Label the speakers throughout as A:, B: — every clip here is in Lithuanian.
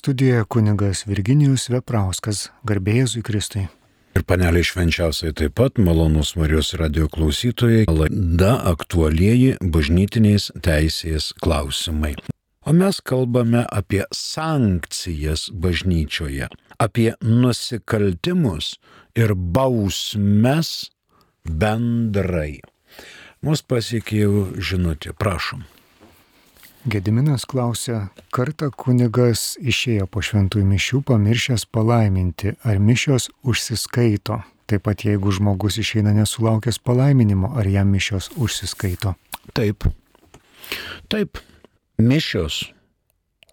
A: studijoje kunigas Virginijus Veprauskas, garbėjėzui Kristui.
B: Ir paneliai švenčiausiai taip pat, malonus Marijos radio klausytojai, laida aktualieji bažnytiniais teisės klausimai. O mes kalbame apie sankcijas bažnyčioje, apie nusikaltimus ir bausmes bendrai. Mūsų pasiekė jau žinutė, prašom.
A: Gediminas klausia, kartą kunigas išėjo po šventųjų mišių pamiršęs palaiminti, ar mišios užsiskaito. Taip pat jeigu žmogus išeina nesulaukęs palaiminimo, ar jam mišios užsiskaito.
B: Taip. Taip. Mišios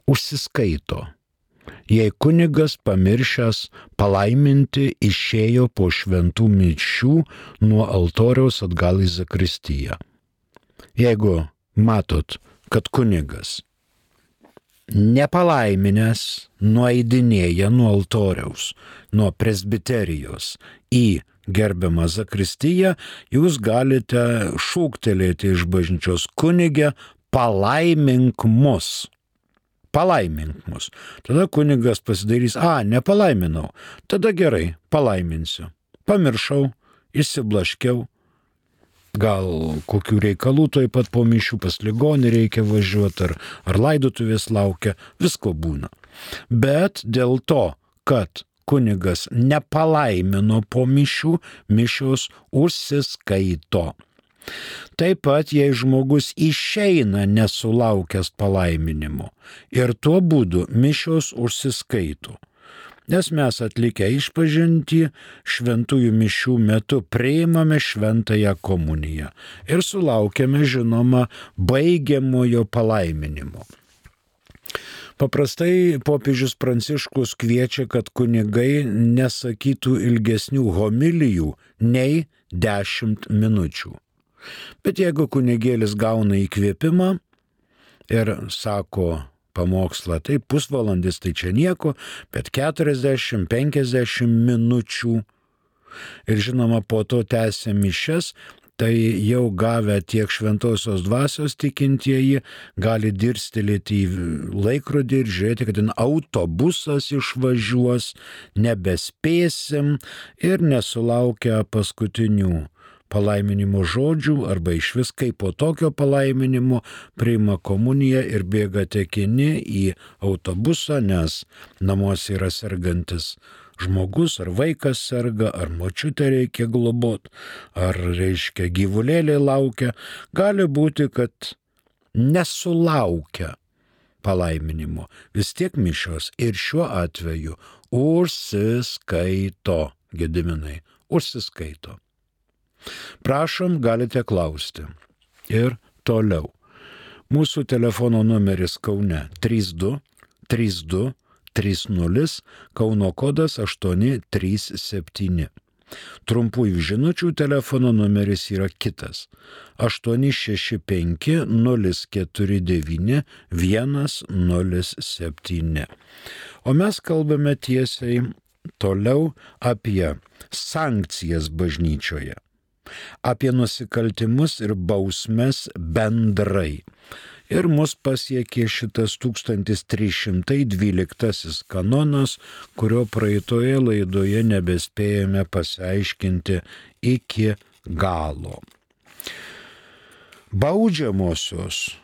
B: užsiskaito. Jei kunigas pamiršęs palaiminti išėjo po šventų mišių nuo altoriaus atgal į Zakristiją. Jeigu matot, kad kunigas nepalaiminęs nueidinėja nuo altoriaus, nuo presbiterijos į gerbiamą Zakristiją, jūs galite šūktelėti iš bažnyčios kunigę, palaimink mus. Palaimink mus. Tada kunigas pasidarys, a, nepalaiminau. Tada gerai, palaiminsiu. Pamiršau, išsiblaškiau, gal kokių reikalų toj pat po mišių pas ligonį reikia važiuoti, ar, ar laidotuvės laukia, visko būna. Bet dėl to, kad kunigas nepalaimino po mišių, mišios užsiskaito. Taip pat, jei žmogus išeina nesulaukęs palaiminimo ir tuo būdu mišios užsiskaito nes mes atlikę išpažinti šventųjų mišių metu priimame šventąją komuniją ir sulaukiame žinoma baigiamojo palaiminimo. Paprastai popiežius Pranciškus kviečia, kad kunigai nesakytų ilgesnių homilijų nei 10 minučių. Bet jeigu kunigėlis gauna įkvėpimą ir sako pamokslą. Tai pusvalandis tai čia nieko, bet 40-50 minučių. Ir žinoma, po to tęsia mišes, tai jau gavę tiek šventosios dvasios tikintieji gali dirstelėti į laikrodį ir žiūrėti, kad ten autobusas išvažiuos, nebespėsim ir nesulaukia paskutinių palaiminimo žodžių arba iš vis kaip po tokio palaiminimo priima komuniją ir bėga tekini į autobusą, nes namuose yra sergantis žmogus, ar vaikas serga, ar močiutė reikia globot, ar reiškia gyvulėliai laukia, gali būti, kad nesulaukia palaiminimo. Vis tiek mišios ir šiuo atveju užsiskaito, gediminai, užsiskaito. Prašom, galite klausti. Ir toliau. Mūsų telefono numeris Kaune 32 32 30 Kauno kodas 837. Trumpųjų žinučių telefono numeris yra kitas - 865 049 107. O mes kalbame tiesiai toliau apie sankcijas bažnyčioje apie nusikaltimus ir bausmes bendrai. Ir mus pasiekė šitas 1312 kanonas, kurio praeitoje laidoje nebespėjome pasiaiškinti iki galo. Baudžiamosios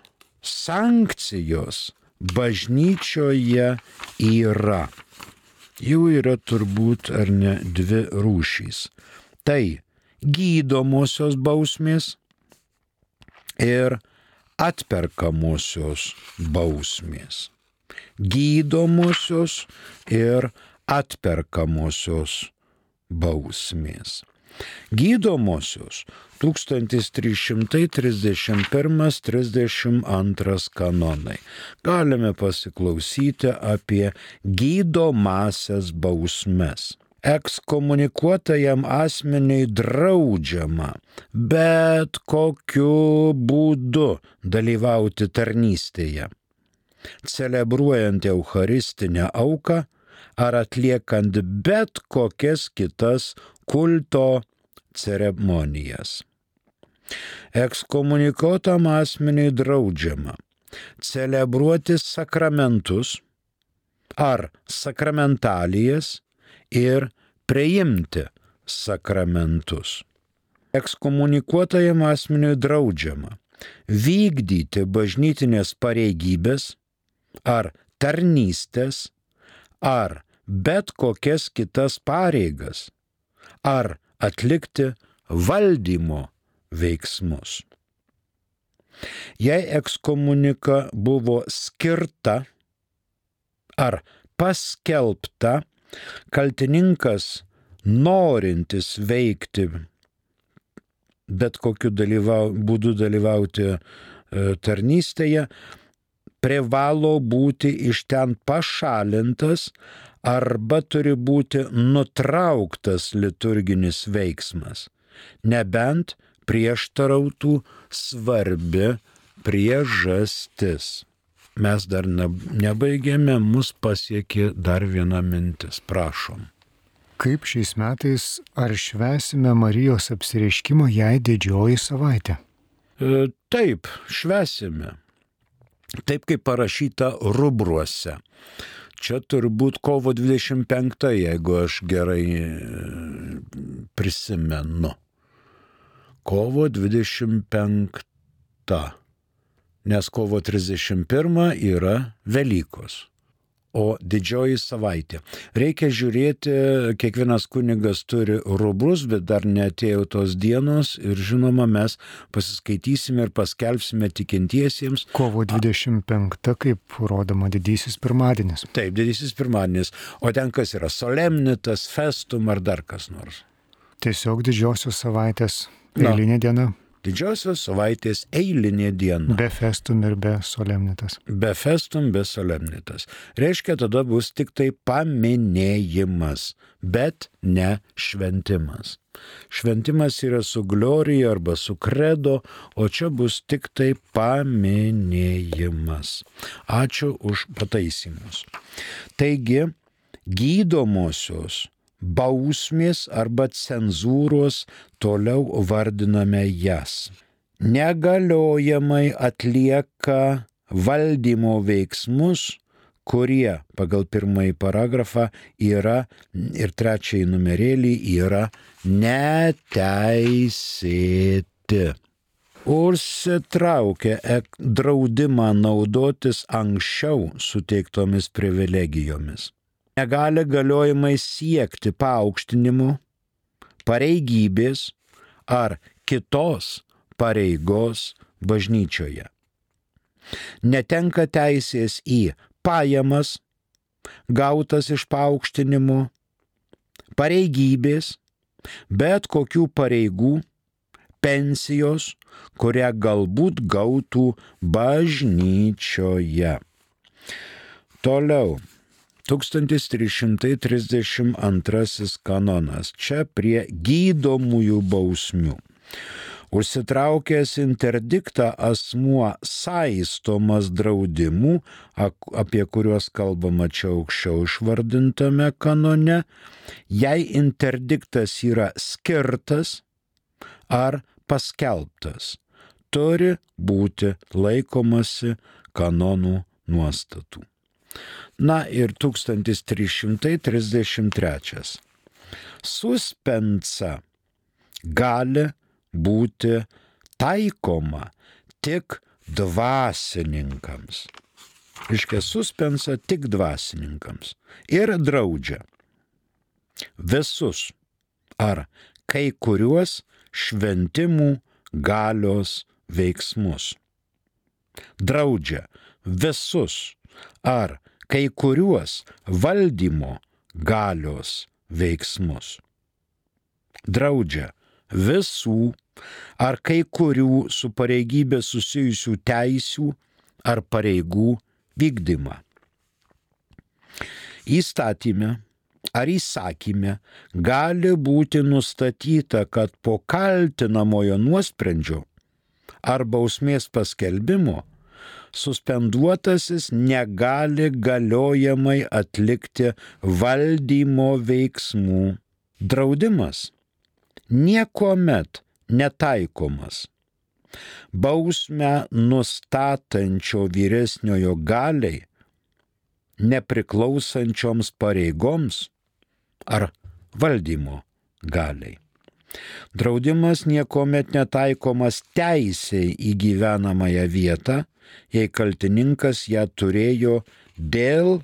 B: sankcijos bažnyčioje yra. Jų yra turbūt ar ne dvi rūšys. Tai gydomosios bausmės ir atperkamosios bausmės. Gydomosios ir atperkamosios bausmės. Gydomosios 1331-32 kanonai. Galime pasiklausyti apie gydomasias bausmes ekskomunikuotajam asmeniui draudžiama bet kokiu būdu dalyvauti tarnystėje, celebruojant Eucharistinę auką ar atliekant bet kokias kitas kulto ceremonijas. Ekskomunikuotam asmeniui draudžiama celebruoti sakramentus, ar sakramentalijas ir priimti sakramentus. Ekskomunikuotajam asmeniui draudžiama vykdyti bažnytinės pareigybės ar tarnystės ar bet kokias kitas pareigas ar atlikti valdymo veiksmus. Jei ekskomunika buvo skirta ar paskelbta, kaltininkas norintis veikti, bet kokiu dalyvau, būdu dalyvauti e, tarnystėje, privalo būti iš ten pašalintas arba turi būti nutrauktas liturginis veiksmas, nebent prieštarautų svarbi priežastis. Mes dar nebaigėme, mus pasiekė dar viena mintis, prašom.
A: Kaip šiais metais ar švesime Marijos apsireiškimo jai didžioji savaitė?
B: E, taip, švesime. Taip kaip parašyta rubruose. Čia turbūt kovo 25, jeigu aš gerai e, prisimenu. Kovo 25. Nes kovo 31 yra Velykos o didžioji savaitė. Reikia žiūrėti, kiekvienas kunigas turi rubrus, bet dar netėjo tos dienos ir žinoma, mes pasiskaitysime ir paskelbsime tikintiesiems.
A: Kovo 25, kaip rodoma, didysis pirmadienis.
B: Taip, didysis pirmadienis. O ten kas yra solemnitas, festum ar dar kas nors.
A: Tiesiog didžiosios savaitės eilinė diena.
B: Didžiosios savaitės eilinė diena.
A: Be festum ir be solemnitas.
B: Be festum, be solemnitas. Reiškia, tada bus tik tai paminėjimas, bet ne šventimas. Šventimas yra su glorija arba su kredo, o čia bus tik tai paminėjimas. Ačiū už pataisymus. Taigi, gydomosios bausmės arba cenzūros toliau vardiname jas. Negaliojamai atlieka valdymo veiksmus, kurie pagal pirmąjį paragrafą yra ir trečiąjį numerėlį yra neteisėti. Užsitraukia draudimą naudotis anksčiau suteiktomis privilegijomis negali galiojimai siekti paaukštinimų, pareigybės ar kitos pareigos bažnyčioje. Netenka teisės į pajamas, gautas iš paaukštinimų, pareigybės, bet kokių pareigų, pensijos, kurią galbūt gautų bažnyčioje. Toliau 1332 kanonas. Čia prie gydomųjų bausmių. Užsitraukęs interdiktą asmuo saistomas draudimų, apie kuriuos kalbama čia aukščiau išvardintame kanone, jei interdiktas yra skirtas ar paskelbtas, turi būti laikomasi kanonų nuostatų. Na ir 1333. Suspensa gali būti taikoma tik dvasininkams. Iškia suspensa tik dvasininkams. Ir draudžia visus ar kai kuriuos šventimų galios veiksmus. Draudžia visus ar kai kuriuos valdymo galios veiksmus. Draudžia visų ar kai kurių su pareigybė susijusių teisių ar pareigų vykdymą. Įstatymė ar įsakymė gali būti nustatyta, kad po kaltinamojo nuosprendžio ar bausmės paskelbimo suspenduotasis negali galiojamai atlikti valdymo veiksmų. Draudimas niekuomet netaikomas. Bausmę nustatančio vyresniojo galiai nepriklausančioms pareigoms ar valdymo galiai. Draudimas niekuomet netaikomas teisėjai į gyvenamąją vietą, jei kaltininkas ją turėjo dėl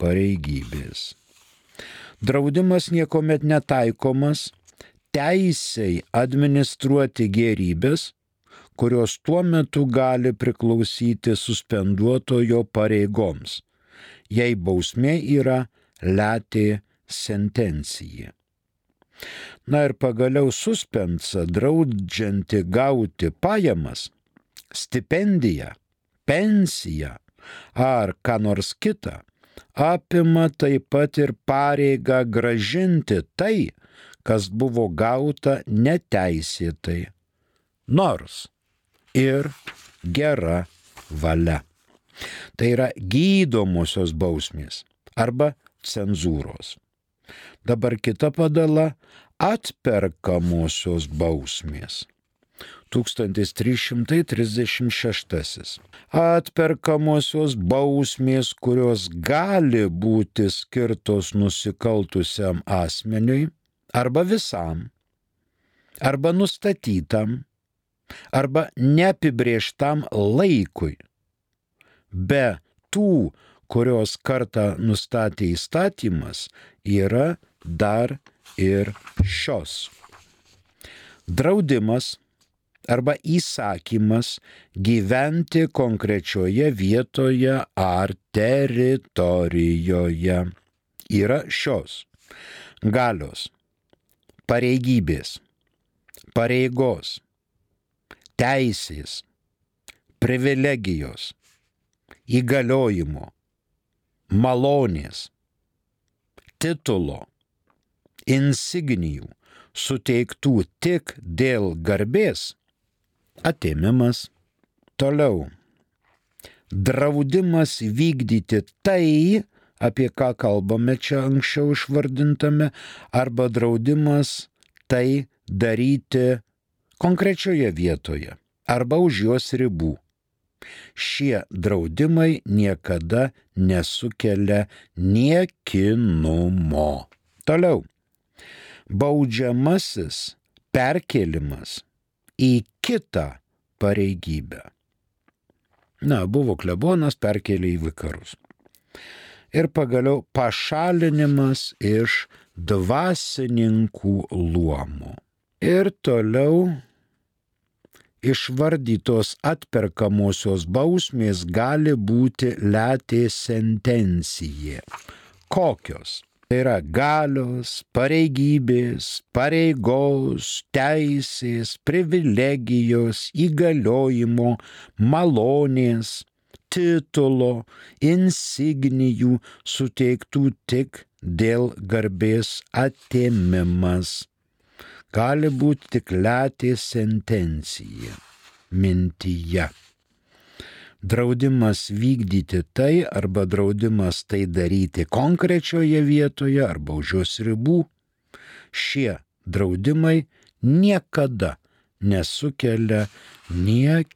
B: pareigybės. Draudimas niekuomet netaikomas teisėjai administruoti gerybės, kurios tuo metu gali priklausyti suspenduotojo pareigoms, jei bausmė yra letė sentencija. Na ir pagaliau suspensą draudžianti gauti pajamas, stipendiją, pensiją ar ką nors kitą, apima taip pat ir pareigą gražinti tai, kas buvo gauta neteisėtai, nors ir gera valia. Tai yra gydomosios bausmės arba cenzūros. Dabar kita padala - atperkamosios bausmės. 1336. Atperkamosios bausmės, kurios gali būti skirtos nusikaltusiam asmeniui arba visam, arba nustatytam, arba neapibrieštam laikui. Be tų kurios kartą nustatė įstatymas, yra dar ir šios. Draudimas arba įsakymas gyventi konkrečioje vietoje ar teritorijoje. Yra šios. Galios, pareigybės, pareigos, teisės, privilegijos, įgaliojimo, malonės, titulo, insignijų suteiktų tik dėl garbės atėmimas. Toliau. Draudimas vykdyti tai, apie ką kalbame čia anksčiau išvardintame, arba draudimas tai daryti konkrečioje vietoje arba už jos ribų šie draudimai niekada nesukelia niekinumo. Toliau. Baudžiamasis perkelimas į kitą pareigybę. Na, buvo klebonas, perkelė į vakarus. Ir pagaliau pašalinimas iš dvasininkų luomų. Ir toliau išvardytos atperkamosios bausmės gali būti letė sentencija. Kokios? Tai yra galios, pareigybės, pareigos, teisės, privilegijos, įgaliojimo, malonės, titulo, insignijų suteiktų tik dėl garbės atėmimas gali būti tik letė sentencija mintyje. Draudimas vykdyti tai arba draudimas tai daryti konkrečioje vietoje arba už jos ribų, šie draudimai niekada nesukelia niekinumo.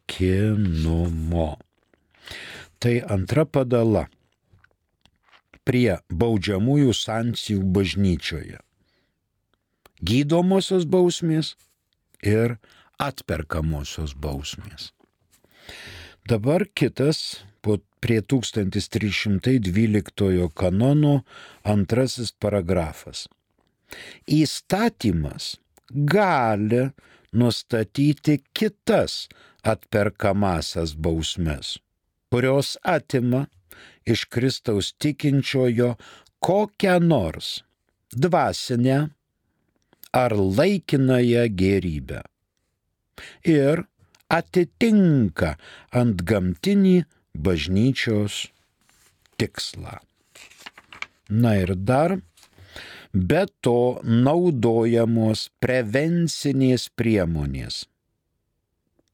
B: Tai antra padala prie baudžiamųjų sankcijų bažnyčioje gydomosios bausmės ir atperkamosios bausmės. Dabar kitas po prie 1312 kanono antrasis paragrafas. Įstatymas gali nustatyti kitas atperkamasias bausmes, kurios atima iš Kristaus tikinčiojo kokią nors dvasinę ar laikinąją gerybę. Ir atitinka ant gamtinį bažnyčios tikslą. Na ir dar, be to naudojamos prevencinės priemonės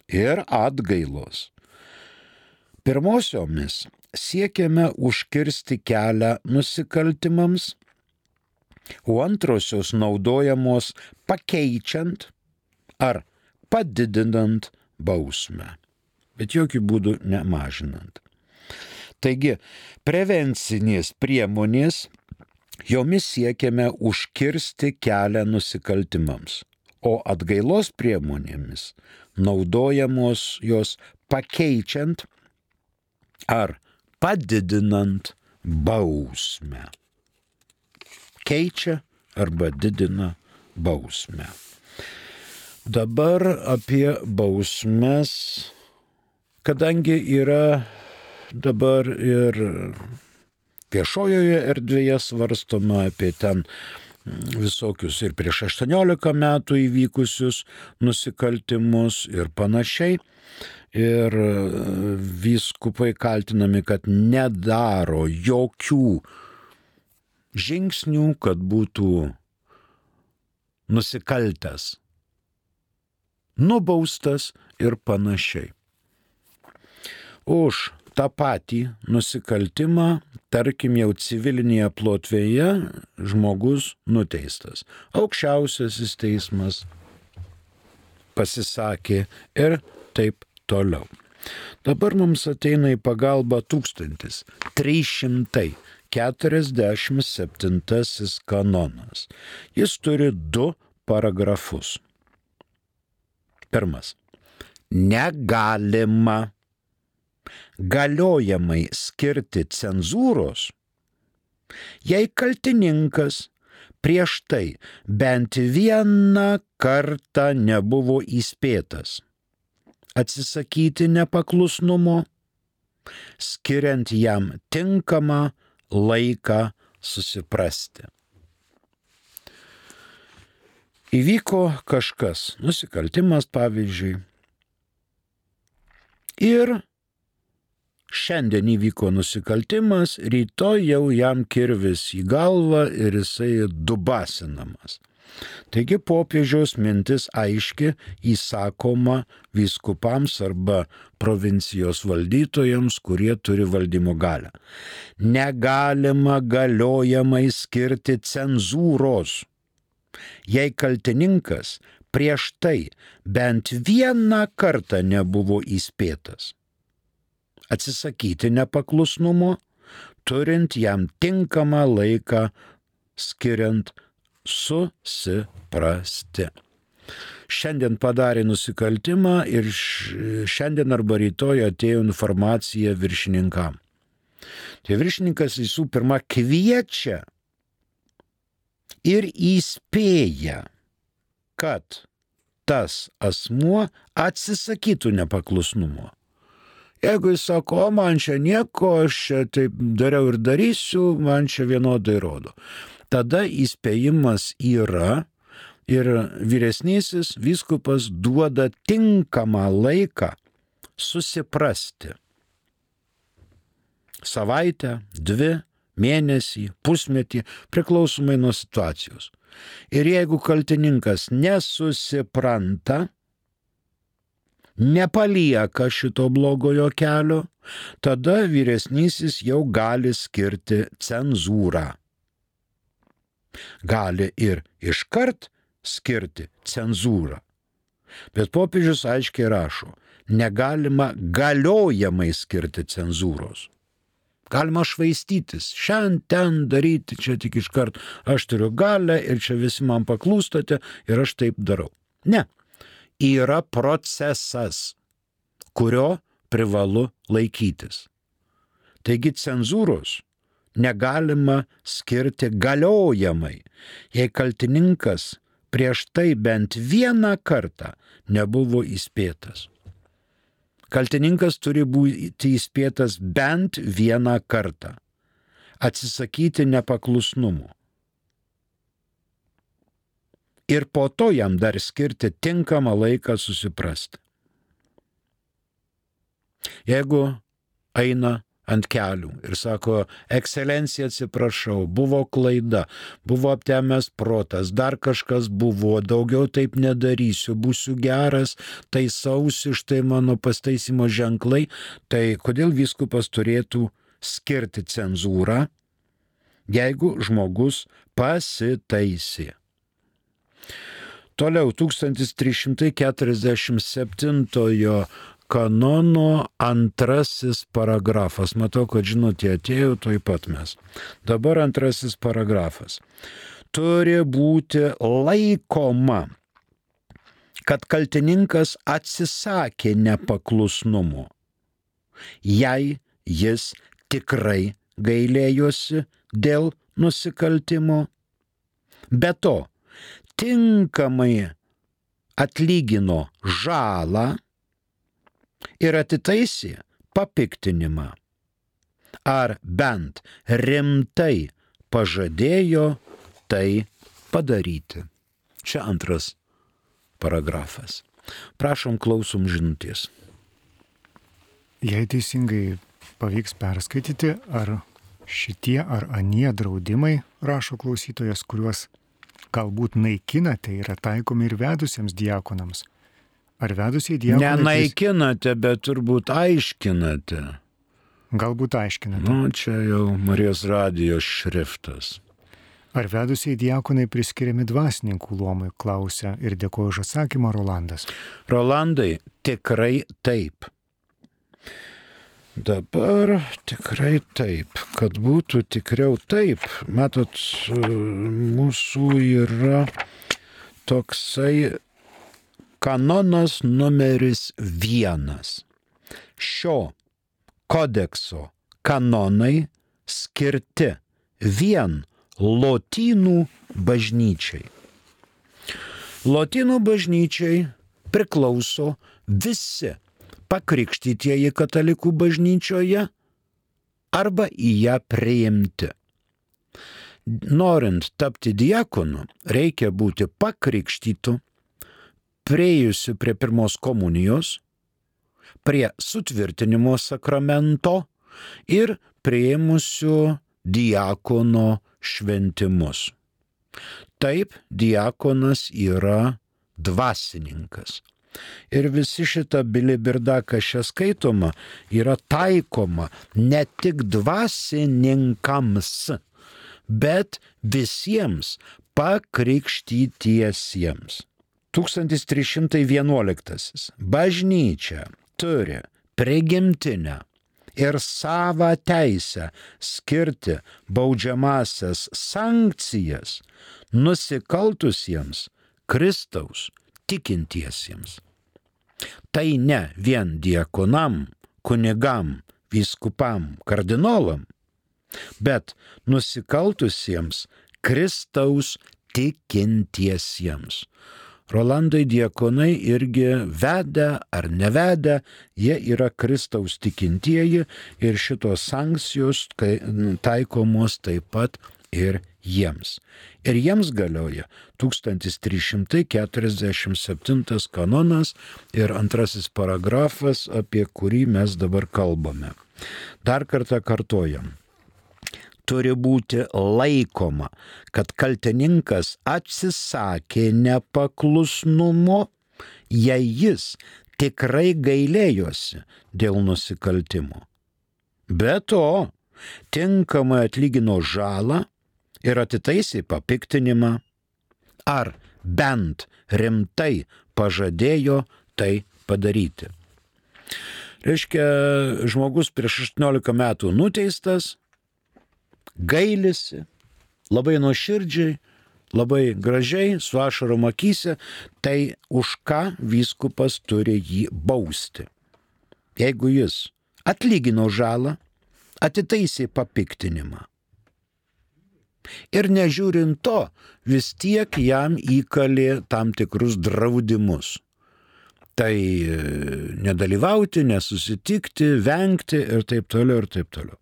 B: ir atgailos. Pirmosiomis siekiame užkirsti kelią nusikaltimams o antrosios naudojamos pakeičiant ar padidinant bausmę, bet jokių būdų nemažinant. Taigi, prevencinės priemonės, jomis siekiame užkirsti kelią nusikaltimams, o atgailos priemonėmis naudojamos jos pakeičiant ar padidinant bausmę. Keičia arba didina bausmę. Dabar apie bausmes, kadangi yra dabar ir viešojoje erdvėje svarstoma apie ten visokius ir prieš 18 metų įvykusius nusikaltimus ir panašiai. Ir vyskupai kaltinami, kad nedaro jokių žingsnių, kad būtų nusikaltęs, nubaustas ir panašiai. Už tą patį nusikaltimą, tarkim jau civilinėje plotvėje, žmogus nuteistas. Aukščiausiasis teismas pasisakė ir taip toliau. Dabar mums ateina į pagalbą 1347 kanonas. Jis turi du paragrafus. Pirmas. Negalima galiojamai skirti cenzūros, jei kaltininkas prieš tai bent vieną kartą nebuvo įspėtas atsisakyti nepaklusnumo, skiriant jam tinkamą laiką susiprasti. Įvyko kažkas, nusikaltimas pavyzdžiui, ir šiandien įvyko nusikaltimas, rytoj jau jam kirvis į galvą ir jisai dubasinamas. Taigi popiežiaus mintis aiški įsakoma vyskupams arba provincijos valdytojams, kurie turi valdymo galę. Negalima galiojamai skirti cenzūros, jei kaltininkas prieš tai bent vieną kartą nebuvo įspėtas. Atsisakyti nepaklusnumo, turint jam tinkamą laiką skiriant susiprasti. Šiandien padarė nusikaltimą ir šiandien arba rytoj atėjo informacija viršininkam. Tai viršininkas visų pirma kviečia ir įspėja, kad tas asmuo atsisakytų nepaklusnumo. Jeigu jis sako, o man čia nieko, aš čia taip dariau ir darysiu, man čia vienodai rodo tada įspėjimas yra ir vyresnysis vyskupas duoda tinkamą laiką susiprasti. Savaitę, dvi, mėnesį, pusmetį, priklausomai nuo situacijos. Ir jeigu kaltininkas nesusipranta, nepalieka šito blogojo kelio, tada vyresnysis jau gali skirti cenzūrą gali ir iškart skirti cenzūrą. Bet popiežius aiškiai rašo, negalima galiojamai skirti cenzūros. Galima švaistytis, šiandien daryti čia tik iškart, aš turiu galę ir čia visi man paklūstate ir aš taip darau. Ne, yra procesas, kurio privalu laikytis. Taigi cenzūros negalima skirti galiojamai, jei kaltininkas prieš tai bent vieną kartą nebuvo įspėtas. Kaltininkas turi būti įspėtas bent vieną kartą. Atsisakyti nepaklusnumo. Ir po to jam dar skirti tinkamą laiką susiprasti. Jeigu eina ant kelių ir sako, ekscelencija atsiprašau, buvo klaida, buvo aptemęs protas, dar kažkas buvo, daugiau taip nedarysiu, būsiu geras, taisausi štai mano pastaisimo ženklai, tai kodėl viskupas turėtų skirti cenzūrą, jeigu žmogus pasitaisė. Toliau 1347 kanono antrasis paragrafas. Matau, kad žinutė atėjo toj pat mes. Dabar antrasis paragrafas. Turi būti laikoma, kad kaltininkas atsisakė nepaklusnumo, jei jis tikrai gailėjosi dėl nusikaltimo. Be to, tinkamai atlygino žalą ir atitaisė papiktinimą. Ar bent rimtai pažadėjo tai padaryti. Čia antras paragrafas. Prašom, klausom žinutės.
A: Jei teisingai pavyks perskaityti, ar šitie ar anie draudimai, rašo klausytojas, kuriuos galbūt naikinate, yra taikomi ir vedusiems diakonams. Ar vedusiai diakonai?
B: Nenaikinate, bet turbūt aiškinate.
A: Galbūt aiškinate.
B: Nu, čia jau Marijos radijos šriftas.
A: Ar vedusiai diakonai priskiriami dvasininkų luomui, klausia ir dėkoju už atsakymą Rolandas.
B: Rolandai, tikrai taip. Dabar tikrai taip, kad būtų tikriau taip. Matot, mūsų yra toksai kanonas numeris vienas. Šio kodekso kanonai skirti vien lotynų bažnyčiai. Lotynų bažnyčiai priklauso visi pakrikštytieji katalikų bažnyčioje arba į ją priimti. Norint tapti diakonu, reikia būti pakrikštytų, priejusiu prie pirmos komunijos, prie sutvirtinimo sakramento ir prieimusiu diakono šventimus. Taip, diakonas yra dvasininkas. Ir visi šita bilibirda, kas čia skaitoma, yra taikoma ne tik dvasininkams, bet visiems pakrikštytiesiems. 1311. Bažnyčia turi prigimtinę ir savą teisę skirti baudžiamasias sankcijas nusikaltusiems Kristaus tikintiesiems. Tai ne vien diekonam, kunigam, vyskupam, kardinolam, bet nusikaltusiems Kristaus tikintiesiems. Rolandai diekonai irgi vedę ar nevedę, jie yra Kristaus tikintieji ir šitos sankcijos taikomos taip pat ir jiems. Ir jiems galioja 1347 kanonas ir antrasis paragrafas, apie kurį mes dabar kalbame. Dar kartą kartojam turi būti laikoma, kad kaltininkas atsisakė nepaklusnumo, jei jis tikrai gailėjosi dėl nusikaltimo. Be to, tinkamai atlygino žalą ir atitaisė papiktinimą, ar bent rimtai pažadėjo tai padaryti. Reiškia, žmogus prieš 18 metų nuteistas, gailisi, labai nuoširdžiai, labai gražiai, su ašarom akise, tai už ką vyskupas turi jį bausti. Jeigu jis atlygino žalą, atitaisė papiktinimą. Ir nežiūrint to, vis tiek jam įkalė tam tikrus draudimus. Tai e, nedalyvauti, nesusitikti, vengti ir taip toliau ir taip toliau.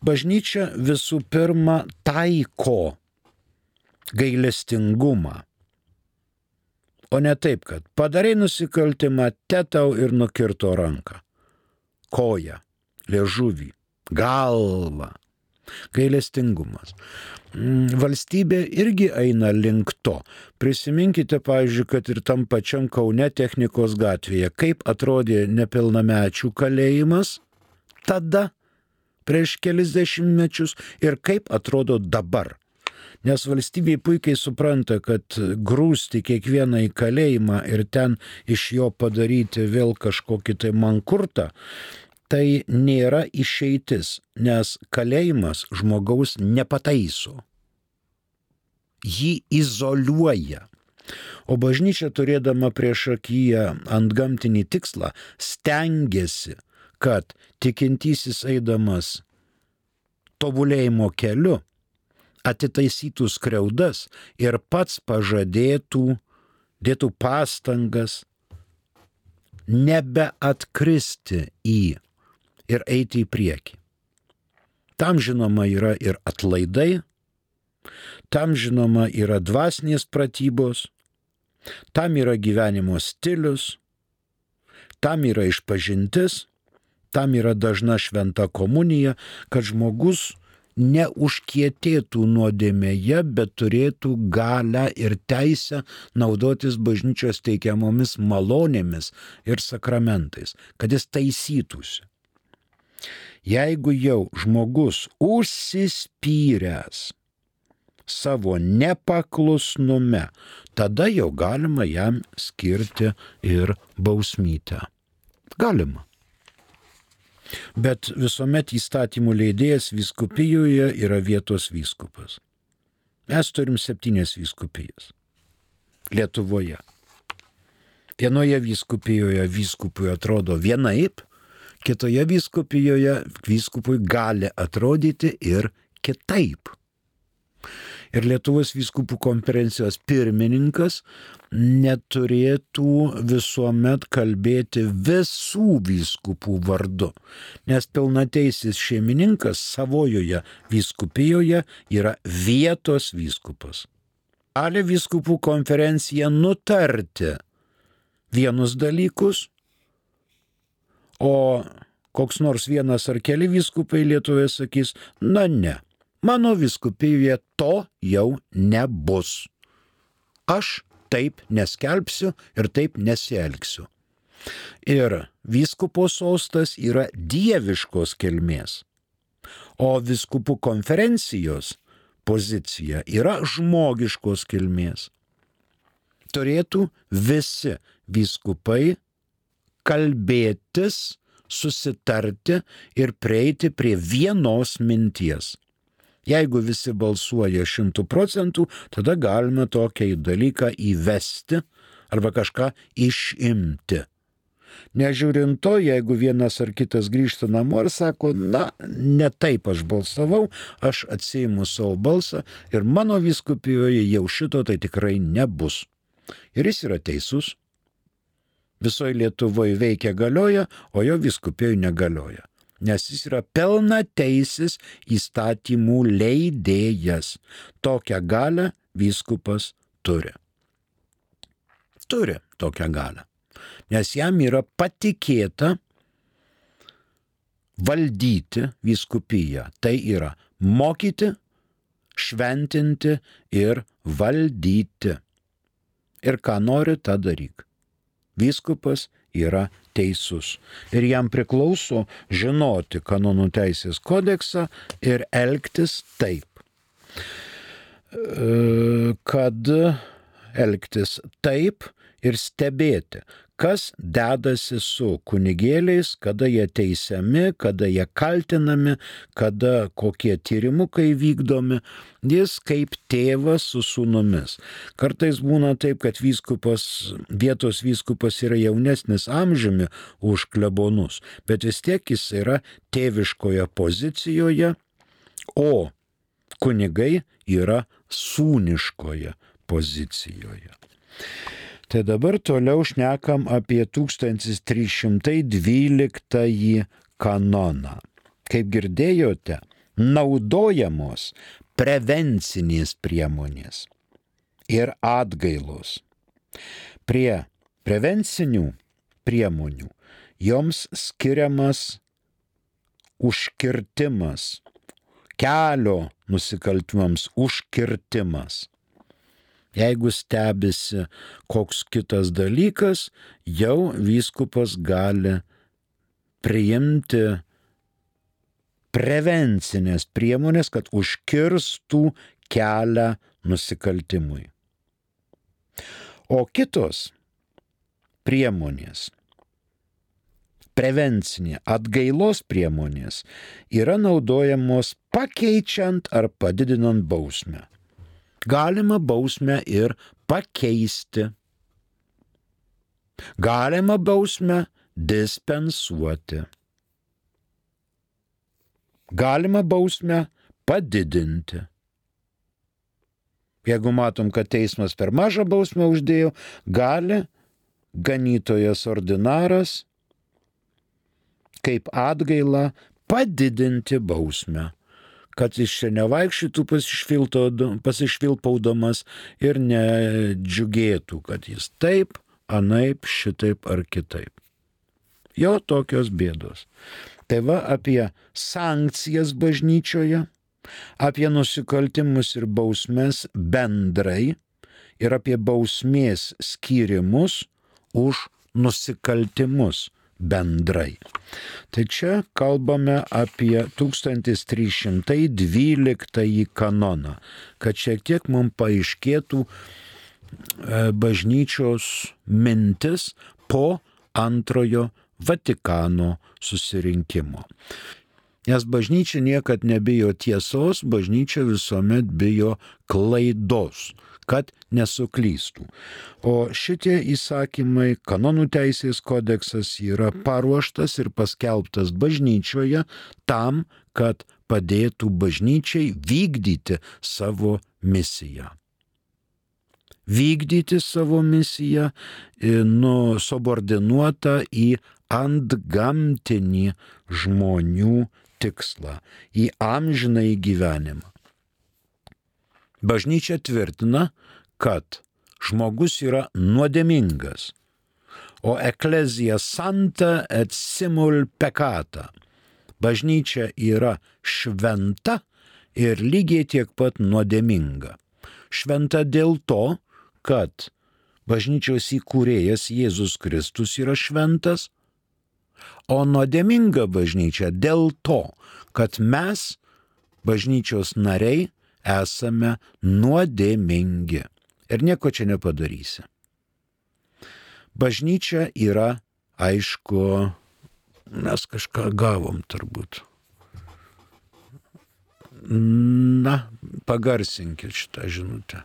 B: Bažnyčia visų pirma taiko gailestingumą. O ne taip, kad padarai nusikaltimą, tetau ir nukirto ranką, koją, liežuvį, galvą. Gailestingumas. Mm, valstybė irgi eina link to. Prisiminkite, pavyzdžiui, kad ir tam pačiam Kaune technikos gatvėje, kaip atrodė nepilnamečių kalėjimas tada prieš kelis dešimtmečius ir kaip atrodo dabar. Nes valstybė puikiai supranta, kad grūsti kiekvieną į kalėjimą ir ten iš jo padaryti vėl kažkokį tai mankurtą, tai nėra išeitis, nes kalėjimas žmogaus nepataiso. Jį izoliuoja. O bažnyčia turėdama prieš akiją ant gamtinį tikslą stengiasi, kad tikintysis eidamas tobulėjimo keliu atitaisytų skriaudas ir pats pažadėtų, dėtų pastangas nebeatkristi į ir eiti į priekį. Tam žinoma yra ir atlaidai, tam žinoma yra dvasinės pratybos, tam yra gyvenimo stilius, tam yra išpažintis, tam yra dažna šventa komunija, kad žmogus neužkietėtų nuodėmėje, bet turėtų galę ir teisę naudotis bažnyčios teikiamomis malonėmis ir sakramentais, kad jis taisytųsi. Jeigu jau žmogus užsispyręs savo nepaklusnume, tada jau galima jam skirti ir bausmytę. Galima. Bet visuomet įstatymų leidėjas viskupijoje yra vietos viskupas. Mes turim septynės viskupijas. Lietuvoje. Vienoje viskupijoje viskupui atrodo vienaip, kitoje viskupijoje viskupui gali atrodyti ir kitaip ir Lietuvos vyskupų konferencijos pirmininkas neturėtų visuomet kalbėti visų vyskupų vardu, nes pilnateisis šeimininkas savojoje vyskupijoje yra vietos vyskupas. Ali vyskupų konferencija nutarti vienus dalykus, o koks nors vienas ar keli vyskupai Lietuvoje sakys, na ne, Mano viskupijoje to jau nebus. Aš taip neskelbsiu ir taip nesielgsiu. Ir vyskupo sostas yra dieviškos kilmės, o viskupų konferencijos pozicija yra žmogiškos kilmės. Turėtų visi vyskupai kalbėtis, susitarti ir prieiti prie vienos minties. Jeigu visi balsuoja šimtų procentų, tada galime tokį dalyką įvesti arba kažką išimti. Nežiūrint to, jeigu vienas ar kitas grįžta namo ir sako, na, ne taip aš balsavau, aš atsijimu savo balsą ir mano viskupijoje jau šito tai tikrai nebus. Ir jis yra teisus. Visoje Lietuvoje veikia galioja, o jo viskupijoje negalioja nes jis yra pelna teisis įstatymų leidėjas. Tokią galę vyskupas turi. Turi tokią galę. Nes jam yra patikėta valdyti vyskupiją. Tai yra mokyti, šventinti ir valdyti. Ir ką nori, tą daryk. Vyskupas yra teisus. Ir jam priklauso žinoti kanonų teisės kodeksą ir elgtis taip. E, kad elgtis taip ir stebėti, kas dedasi su kunigėliais, kada jie teisiami, kada jie kaltinami, kada kokie tyrimukai vykdomi. Jis kaip tėvas su sūnumis. Kartais būna taip, kad vyskupas, vietos vyskupas yra jaunesnis amžiumi už klebonus, bet vis tiek jis yra tėviškoje pozicijoje, o kunigai yra sūniškoje pozicijoje. Tai dabar toliau šnekam apie 1312 kanoną. Kaip girdėjote, naudojamos prevencinės priemonės ir atgailos. Prie prevencinių priemonių joms skiriamas užkirtimas, kelio nusikaltimams užkirtimas. Jeigu stebisi koks kitas dalykas, jau vyskupas gali priimti prevencinės priemonės, kad užkirstų kelią nusikaltimui. O kitos priemonės, prevencinė atgailos priemonės yra naudojamos pakeičiant ar padidinant bausmę. Galima bausmę ir pakeisti. Galima bausmę dispensuoti. Galima bausmę padidinti. Jeigu matom, kad teismas per mažą bausmę uždėjo, gali ganytojas ordinaras kaip atgailą padidinti bausmę, kad jis čia nevaikščytų pasišvilpaudamas ir nedžiugėtų, kad jis taip, anaip, šitaip ar kitaip. Jo tokios bėdos. Tai va apie sankcijas bažnyčioje apie nusikaltimus ir bausmes bendrai ir apie bausmės skyrimus už nusikaltimus bendrai. Tai čia kalbame apie 1312 kanoną, kad šiek tiek mums paaiškėtų e, bažnyčios mintis po antrojo Vatikano susirinkimo. Nes bažnyčia niekad nebijo tiesos, bažnyčia visuomet bijo klaidos, kad nesuklystų. O šitie įsakymai, kanonų teisės kodeksas yra paruoštas ir paskelbtas bažnyčioje tam, kad padėtų bažnyčiai vykdyti savo misiją vykdyti savo misiją, nu, subordinuotą į antgamtinį žmonių tikslą, į amžiną į gyvenimą. Bažnyčia tvirtina, kad žmogus yra nuodėmingas, o eklezija santa et simul pekata. Bažnyčia yra šventa ir lygiai tiek pat nuodėminga. Šventa dėl to, kad bažnyčios įkūrėjas Jėzus Kristus yra šventas, o nuodėminga bažnyčia dėl to, kad mes, bažnyčios nariai, esame nuodėmingi. Ir nieko čia nepadarysi. Bažnyčia yra, aišku, mes kažką gavom turbūt. Na, pagarsinkit šitą žinutę.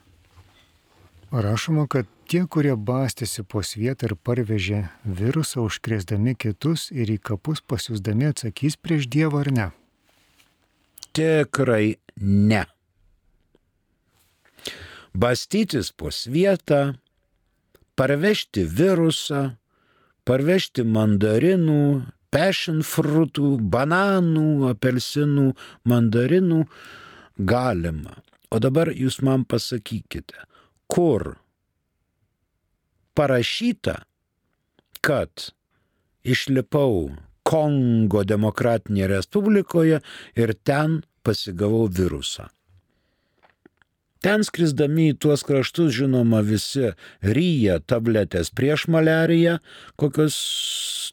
A: Rašoma, kad tie, kurie bastėsi po svietą ir parvežė virusą užkrėsdami kitus ir į kapus pasiūsdami atsakys prieš Dievą ar ne?
B: Tikrai ne. Bastytis po svietą, parvežti virusą, parvežti mandarinų, passion frutų, bananų, apelsinų, mandarinų galima. O dabar jūs man pasakykite, kur parašyta, kad išlipau Kongo demokratinėje respublikoje ir ten pasigavau virusą. Ten skrisdami į tuos kraštus, žinoma, visi ryja tabletės prieš malariją, kokios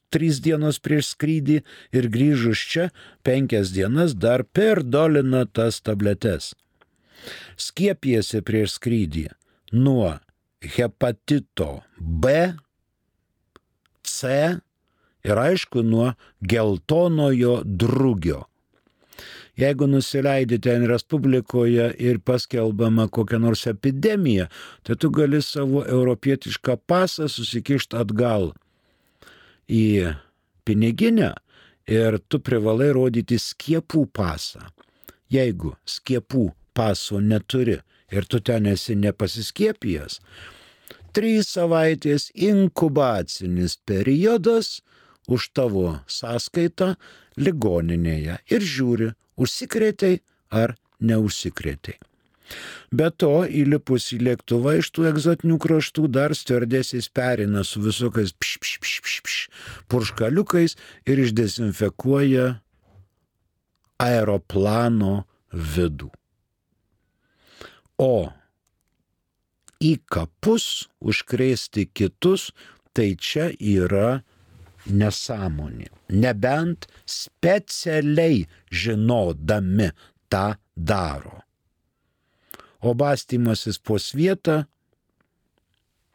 B: trys dienos prieš skrydį ir grįžus čia penkias dienas dar perdolina tas tabletes. Skiepijasi prieš skrydį nuo hepatito B, C ir aišku nuo geltonojo drugio. Jeigu nusileidi ten Respublikoje ir paskelbama kokia nors epidemija, tai tu gali savo europietišką pasą susikišti atgal į piniginę ir tu privalai rodyti skiepų pasą. Jeigu skiepų paso neturi, ir tu ten esi nepasiskiepijęs, trys savaitės inkubacinis periodas už tavo sąskaitą ligoninėje ir žiūri, užsikrėtei ar neužsikrėtei. Be to, įlipus į lėktuvą iš tų egzotinių kraštų dar stardėsis perina su visokiais pš, pš, pš, pš, pš, purškaliukais ir išdezinfekuoja aeroplano vidų. O į kapus užkrėsti kitus, tai čia yra nesąmonė. Nebent specialiai žinodami tą daro. o bastymasis po svietą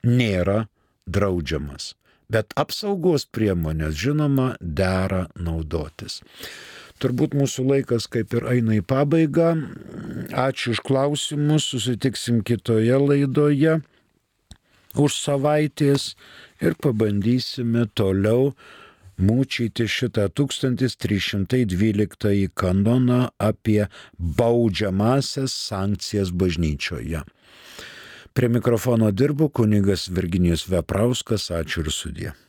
B: nėra draudžiamas. Bet apsaugos priemonės, žinoma, dera naudotis. Turbūt mūsų laikas kaip ir eina į pabaigą. Ačiū už klausimus, susitiksim kitoje laidoje už savaitės ir pabandysime toliau mūčyti šitą 1312 kanoną apie baudžiamasias sankcijas bažnyčioje. Prie mikrofono dirbo kunigas Virginijus Veprauskas, ačiū ir sudė.